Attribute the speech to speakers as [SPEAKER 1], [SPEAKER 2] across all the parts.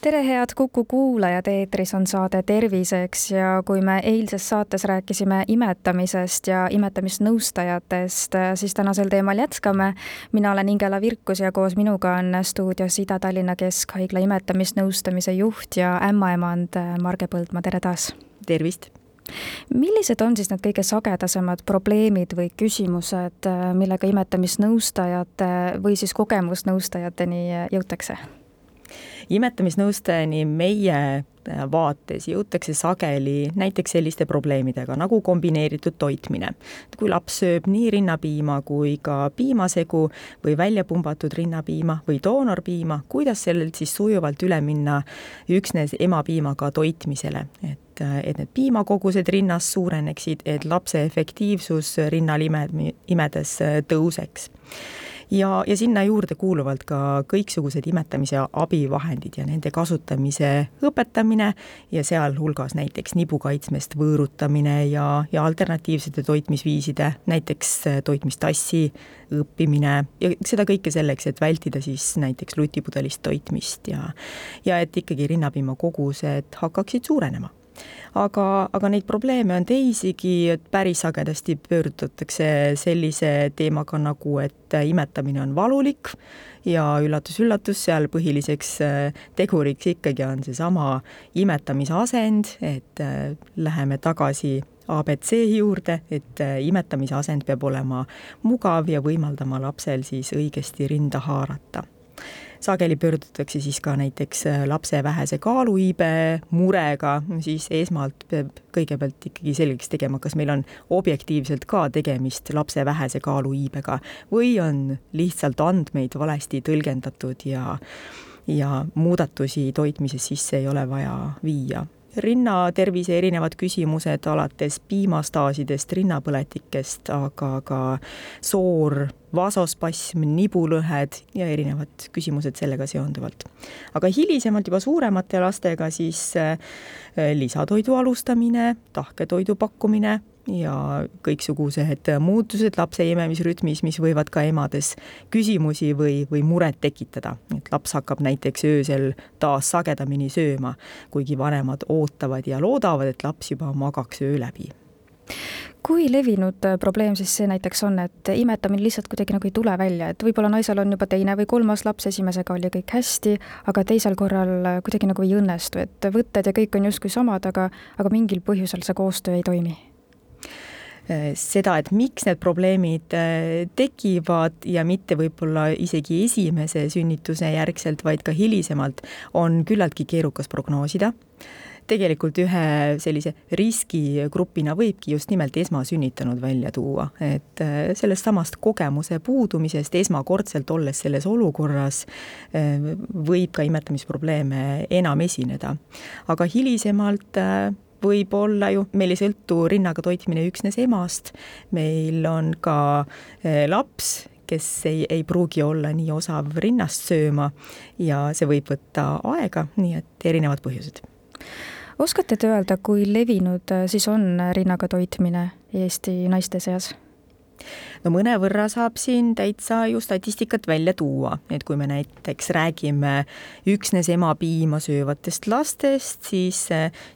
[SPEAKER 1] tere, head Kuku kuulajad, eetris on saade Terviseks ja kui me eilses saates rääkisime imetamisest ja imetamisnõustajatest, siis tänasel teemal jätkame. mina olen Ingela Virkus ja koos minuga on stuudios Ida-Tallinna Keskhaigla imetamisnõustamise juht ja ämmaemand Marge Põldmaa, tere taas!
[SPEAKER 2] tervist!
[SPEAKER 1] millised on siis need kõige sagedasemad probleemid või küsimused, millega imetamisnõustajate või siis kogemusnõustajateni jõutakse?
[SPEAKER 2] Imetamisnõustajani meie äh, vaates jõutakse sageli näiteks selliste probleemidega nagu kombineeritud toitmine. kui laps sööb nii rinnapiima kui ka piimasegu või välja pumbatud rinnapiima või doonorpiima, kuidas sellelt siis sujuvalt üle minna üksnes emapiimaga toitmisele, et äh, et need piimakogused rinnas suureneksid, et lapse efektiivsus rinnalime, imedes äh, tõuseks ja, ja sinna juurde kuuluvalt ka kõiksugused imetamise abivahendid ja nende kasutamise õpetamine ja sealhulgas näiteks nibukaitsmest võõrutamine ja, ja alternatiivsete toitmisviiside, näiteks äh, toitmistassi õppimine ja seda kõike selleks, et vältida siis näiteks lutipudelist toitmist ja ja et ikkagi rinnapiima kogused hakkaksid suurenema aga, aga neid probleeme on teisigi, et päris sagedasti pöördutakse sellise teemaga nagu, et imetamine on valulik ja üllatus-üllatus, seal põhiliseks äh, teguriks ikkagi on seesama imetamise asend, et äh, läheme tagasi abc juurde, et äh, imetamise asend peab olema mugav ja võimaldama lapsel siis õigesti rinda haarata sageli pöördutakse siis ka näiteks äh, lapse vähese kaaluiibe murega, siis esmalt peab kõigepealt ikkagi selgeks tegema, kas meil on objektiivselt ka tegemist lapse vähese kaaluiibega või on lihtsalt andmeid valesti tõlgendatud ja ja muudatusi toitmises sisse ei ole vaja viia. Rinnatervise erinevad küsimused alates piimastaasidest, rinnapõletikest, aga ka soor, vasospasm, nibulõhed ja erinevad küsimused sellega seonduvalt. aga hilisemalt juba suuremate lastega siis äh, lisatoidu alustamine, tahketoidu pakkumine ja kõiksugused muutused lapse imemisrütmis, mis võivad ka emades küsimusi või, või muret tekitada. et laps hakkab näiteks öösel taas sagedamini sööma, kuigi vanemad ootavad ja loodavad, et laps juba magaks öö läbi
[SPEAKER 1] kui levinud probleem siis see näiteks on, et imetamine lihtsalt kuidagi nagu ei tule välja, et võib-olla naisel on juba teine või kolmas laps, esimesega oli kõik hästi, aga teisel korral kuidagi nagu ei õnnestu, et võtted ja kõik on justkui samad, aga, aga mingil põhjusel see koostöö ei toimi?
[SPEAKER 2] Äh, seda, et miks need probleemid äh, tekivad ja mitte võib-olla isegi esimese sünnituse järgselt, vaid ka hilisemalt, on küllaltki keerukas prognoosida tegelikult ühe sellise riskigrupina võibki just nimelt esmasünnitanud välja tuua, et äh, sellest samast kogemuse puudumisest esmakordselt olles selles olukorras võib ka imetamisprobleeme enam esineda. aga hilisemalt võib olla ju, meil ei sõltu rinnaga toitmine üksnes emast, meil on ka laps, kes ei, ei pruugi olla nii osav rinnast sööma ja see võib võtta aega, nii et erinevad põhjused.
[SPEAKER 1] Oskate te öelda, kui levinud eh, siis on rinnaga toitmine Eesti naiste seas?
[SPEAKER 2] no mõnevõrra saab siin täitsa ju statistikat välja tuua, et kui me näiteks räägime üksnes emapiima söövatest lastest, siis,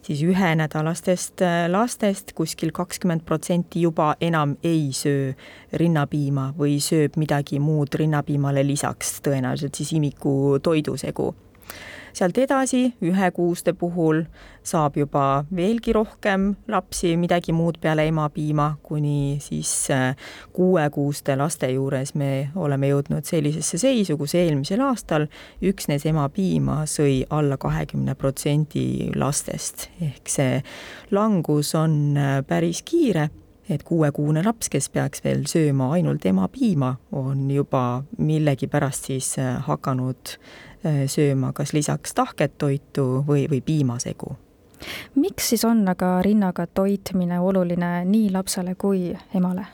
[SPEAKER 2] siis ühenädalastest lastest kuskil kakskümmend protsenti juba enam ei söö rinnapiima või sööb midagi muud rinnapiimale lisaks, tõenäoliselt siis imiku toidusegu sealt edasi ühekuuste puhul saab juba veelgi rohkem lapsi midagi muud peale emapiima, kuni siis äh, kuuekuuste laste juures me oleme jõudnud sellisesse seisu, kus eelmisel aastal üksnes emapiima sõi alla kahekümne protsendi lastest, ehk see langus on äh, päris kiire et kuuekuune laps, kes peaks veel sööma ainult emapiima, on juba millegipärast siis äh, hakanud Äh, sööma kas lisaks tahket toitu või, või piimasegu.
[SPEAKER 1] miks siis on aga rinnaga toitmine oluline nii lapsele kui emale?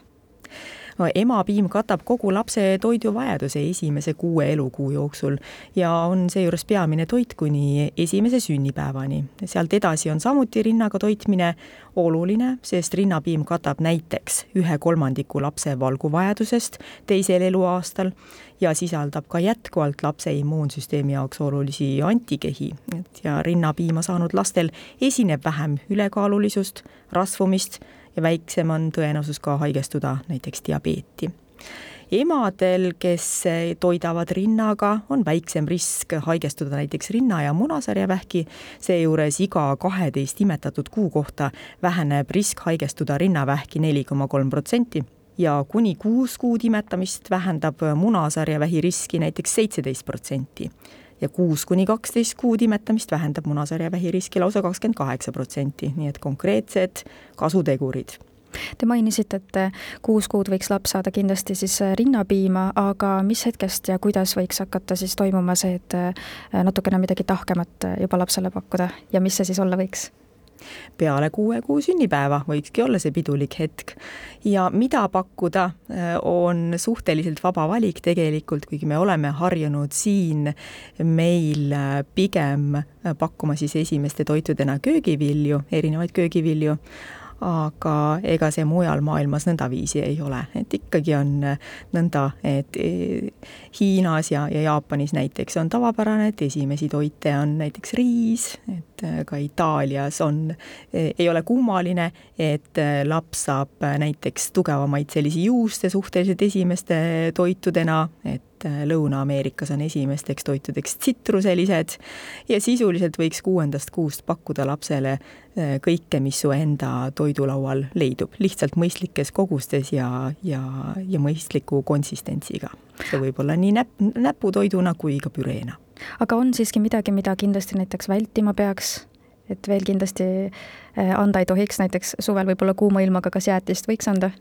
[SPEAKER 2] Emapiim katab kogu lapse toiduvajaduse esimese kuue elukuu jooksul ja on seejuures peamine toit kuni esimese sünnipäevani. sealt edasi on samuti rinnaga toitmine oluline, sest rinnapiim katab näiteks ühe kolmandiku lapse valguvajadusest teisel eluaastal ja sisaldab ka jätkuvalt lapse immuunsüsteemi jaoks olulisi antikehi, ja rinnapiima saanud lastel esineb vähem ülekaalulisust, rasvumist ja väiksem on tõenäosus ka haigestuda näiteks diabeeti. Emadel, kes toidavad rinnaga, on väiksem risk haigestuda näiteks rinna- ja munasarjavähki, seejuures iga kaheteist imetatud kuu kohta väheneb risk haigestuda rinnavähki neli koma kolm protsenti ja kuni kuus kuud imetamist vähendab munasarjavähi riski näiteks seitseteist protsenti ja kuus kuni kaksteist kuud imetamist vähendab munasarjavähi riski lausa kakskümmend kaheksa protsenti, nii et konkreetsed kasutegurid
[SPEAKER 1] Te mainisite, et kuus kuud võiks laps saada kindlasti siis rinnapiima, aga mis hetkest ja kuidas võiks hakata siis toimuma see, et natukene midagi tahkemat juba lapsele pakkuda ja mis see siis olla võiks?
[SPEAKER 2] Peale kuue kuu sünnipäeva võikski olla see pidulik hetk. ja mida pakkuda, äh, on suhteliselt vaba valik tegelikult, kuigi me oleme harjunud siin meil äh, pigem äh, pakkuma siis esimeste toitudena köögivilju, erinevaid köögivilju aga ega see mujal maailmas nõndaviisi ei ole, et ikkagi on nõnda, et e, Hiinas ja, ja Jaapanis näiteks on tavapärane, et esimesi toite on näiteks riis, et e, ka Itaalias on, e, ei ole kummaline, et laps saab näiteks tugevamaid sellisi juuste suhteliselt esimeste toitudena, et Lõuna-Ameerikas on esimesteks toitudeks tsitruselised ja sisuliselt võiks kuuendast kuust pakkuda lapsele Äh, kõike, mis su enda toidulaual leidub, lihtsalt mõistlikes kogustes ja, ja, ja mõistliku konsistentsiga. see võib olla nii näp-, näputoiduna kui ka püreena.
[SPEAKER 1] aga on siiski midagi, mida kindlasti näiteks vältima peaks, et veel kindlasti äh, anda ei tohiks, näiteks suvel võib-olla kuuma ilmaga, kas jäätist võiks anda?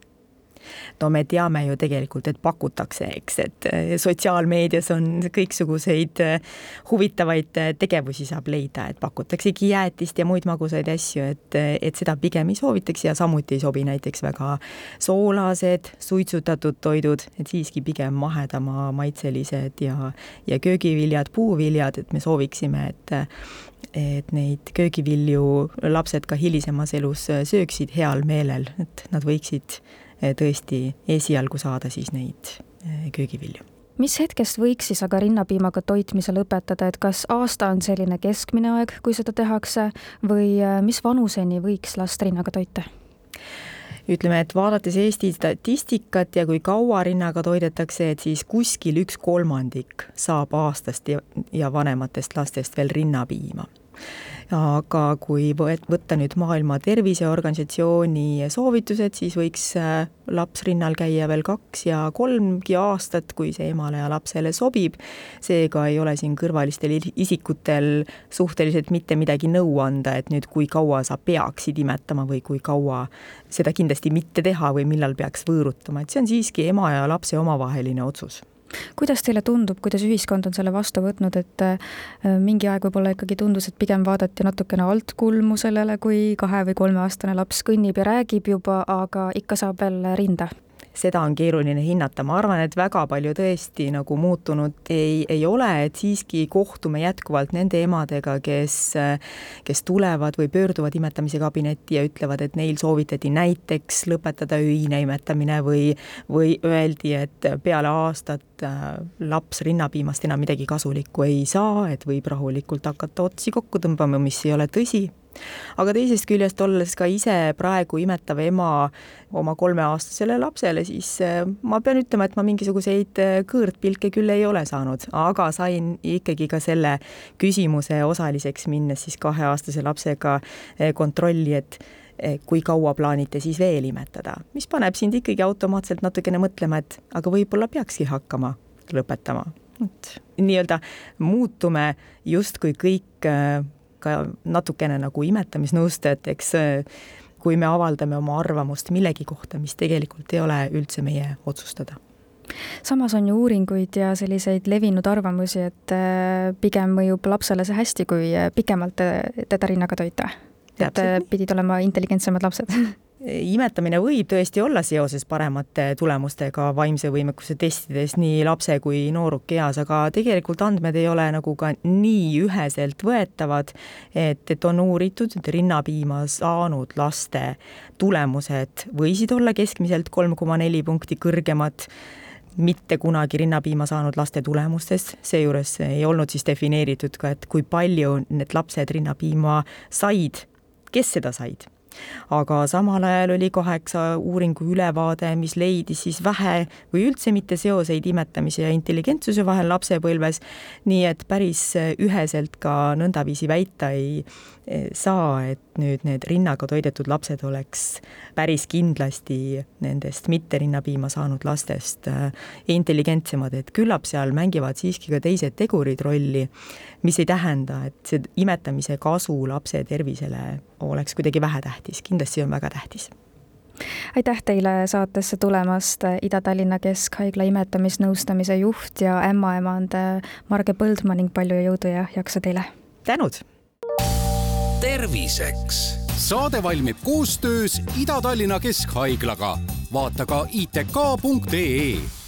[SPEAKER 2] No me teame ju tegelikult, et pakutakse, eks, et eh, sotsiaalmeedias on kõiksuguseid eh, huvitavaid eh, tegevusi saab leida, et pakutaksegi jäätist ja muid magusaid asju, et, et seda pigem ei soovitaks ja samuti ei sobi näiteks väga soolased, suitsutatud toidud, et siiski pigem mahedama maitselised ja, ja köögiviljad, puuviljad, et me sooviksime, et et neid köögivilju lapsed ka hilisemas elus sööksid heal meelel, et nad võiksid tõesti esialgu saada siis neid eh, köögivilju.
[SPEAKER 1] Mis hetkest võiks siis aga rinnapiimaga toitmise lõpetada, et kas aasta on selline keskmine aeg, kui seda tehakse või eh, mis vanuseni võiks last rinnaga toita?
[SPEAKER 2] ütleme, et vaadates Eesti statistikat ja kui kaua rinnaga toidetakse, et siis kuskil üks kolmandik saab aastast ja, ja vanematest lastest veel rinnapiima aga kui võtta nüüd Maailma Terviseorganisatsiooni soovitused, siis võiks äh, laps rinnal käia veel kaks ja kolmgi aastat, kui see emale ja lapsele sobib. seega ei ole siin kõrvalistel isikutel suhteliselt mitte midagi nõu anda, et nüüd kui kaua sa peaksid imetama või kui kaua seda kindlasti mitte teha või millal peaks võõrutama, et see on siiski ema ja lapse omavaheline otsus
[SPEAKER 1] kuidas teile tundub, kuidas ühiskond on selle vastu võtnud, et äh, mingi aeg võib-olla ikkagi tundus, et pigem vaadati natukene altkulmu sellele, kui kahe- või kolmeaastane laps kõnnib ja räägib juba, aga ikka saab veel rinda?
[SPEAKER 2] Seda on keeruline hinnata, ma arvan, et väga palju tõesti nagu muutunud ei, ei ole, et siiski kohtume jätkuvalt nende emadega, kes, kes tulevad või pöörduvad imetamise kabinetti ja ütlevad, et neil soovitati näiteks lõpetada öine imetamine või, või öeldi, et peale aastat äh, laps rinnapiimast enam midagi kasulikku ei saa, et võib rahulikult hakata otsi kokku tõmbama, mis ei ole tõsi aga teisest küljest, olles ka ise praegu imetav ema oma kolmeaastasele lapsele, siis äh, ma pean ütlema, et ma mingisuguseid äh, kõõrdpilke küll ei ole saanud, aga sain ikkagi ka selle küsimuse osaliseks, minnes siis kaheaastase lapsega äh, kontrolli, et kui kaua plaanite siis veel imetada, mis paneb sind ikkagi automaatselt natukene mõtlema, et aga võib-olla peakski hakkama lõpetama. et nii-öelda muutume justkui kõik ka natukene nagu imetamisnõustajateks, kui me avaldame oma arvamust millegi kohta, mis tegelikult ei ole üldse meie otsustada.
[SPEAKER 1] Samas on ju uuringuid ja selliseid levinud arvamusi, et äh, pigem mõjub lapsele see hästi, kui äh, pikemalt teda rinnaga toita. et äh, pidid olema intelligentsemad lapsed
[SPEAKER 2] imetamine võib tõesti olla seoses paremate tulemustega vaimse võimekuse testides nii lapse kui nooruki eas, aga tegelikult andmed ei ole nagu ka nii üheselt võetavad, et, et on uuritud, et rinnapiima saanud laste tulemused võisid olla keskmiselt kolm koma neli punkti kõrgemad mitte kunagi rinnapiima saanud laste tulemustest, seejuures ei olnud siis defineeritud ka, et kui palju need lapsed rinnapiima said, kes seda said aga samal ajal oli kaheksa uuringu ülevaade, mis leidis siis vähe või üldse mitte seoseid imetamise ja intelligentsuse vahel lapsepõlves, nii et päris üheselt ka nõndaviisi väita ei saa, et nüüd need rinnaga toidetud lapsed oleks päris kindlasti nendest mitte rinnapiima saanud lastest intelligentsemad, et küllap seal mängivad siiski ka teised tegurid rolli, mis ei tähenda, et see imetamise kasu lapse tervisele oleks kuidagi vähetähtis, kindlasti on väga tähtis
[SPEAKER 1] aitäh teile saatesse tulemast, Ida-Tallinna Keskhaigla imetamisnõustamise juht ja ämmaemand Marge Põldmaa ning palju jõudu ja jaksu teile!
[SPEAKER 2] tänud!
[SPEAKER 3] terviseks saade valmib koostöös Ida-Tallinna Keskhaiglaga. vaata ka itk.ee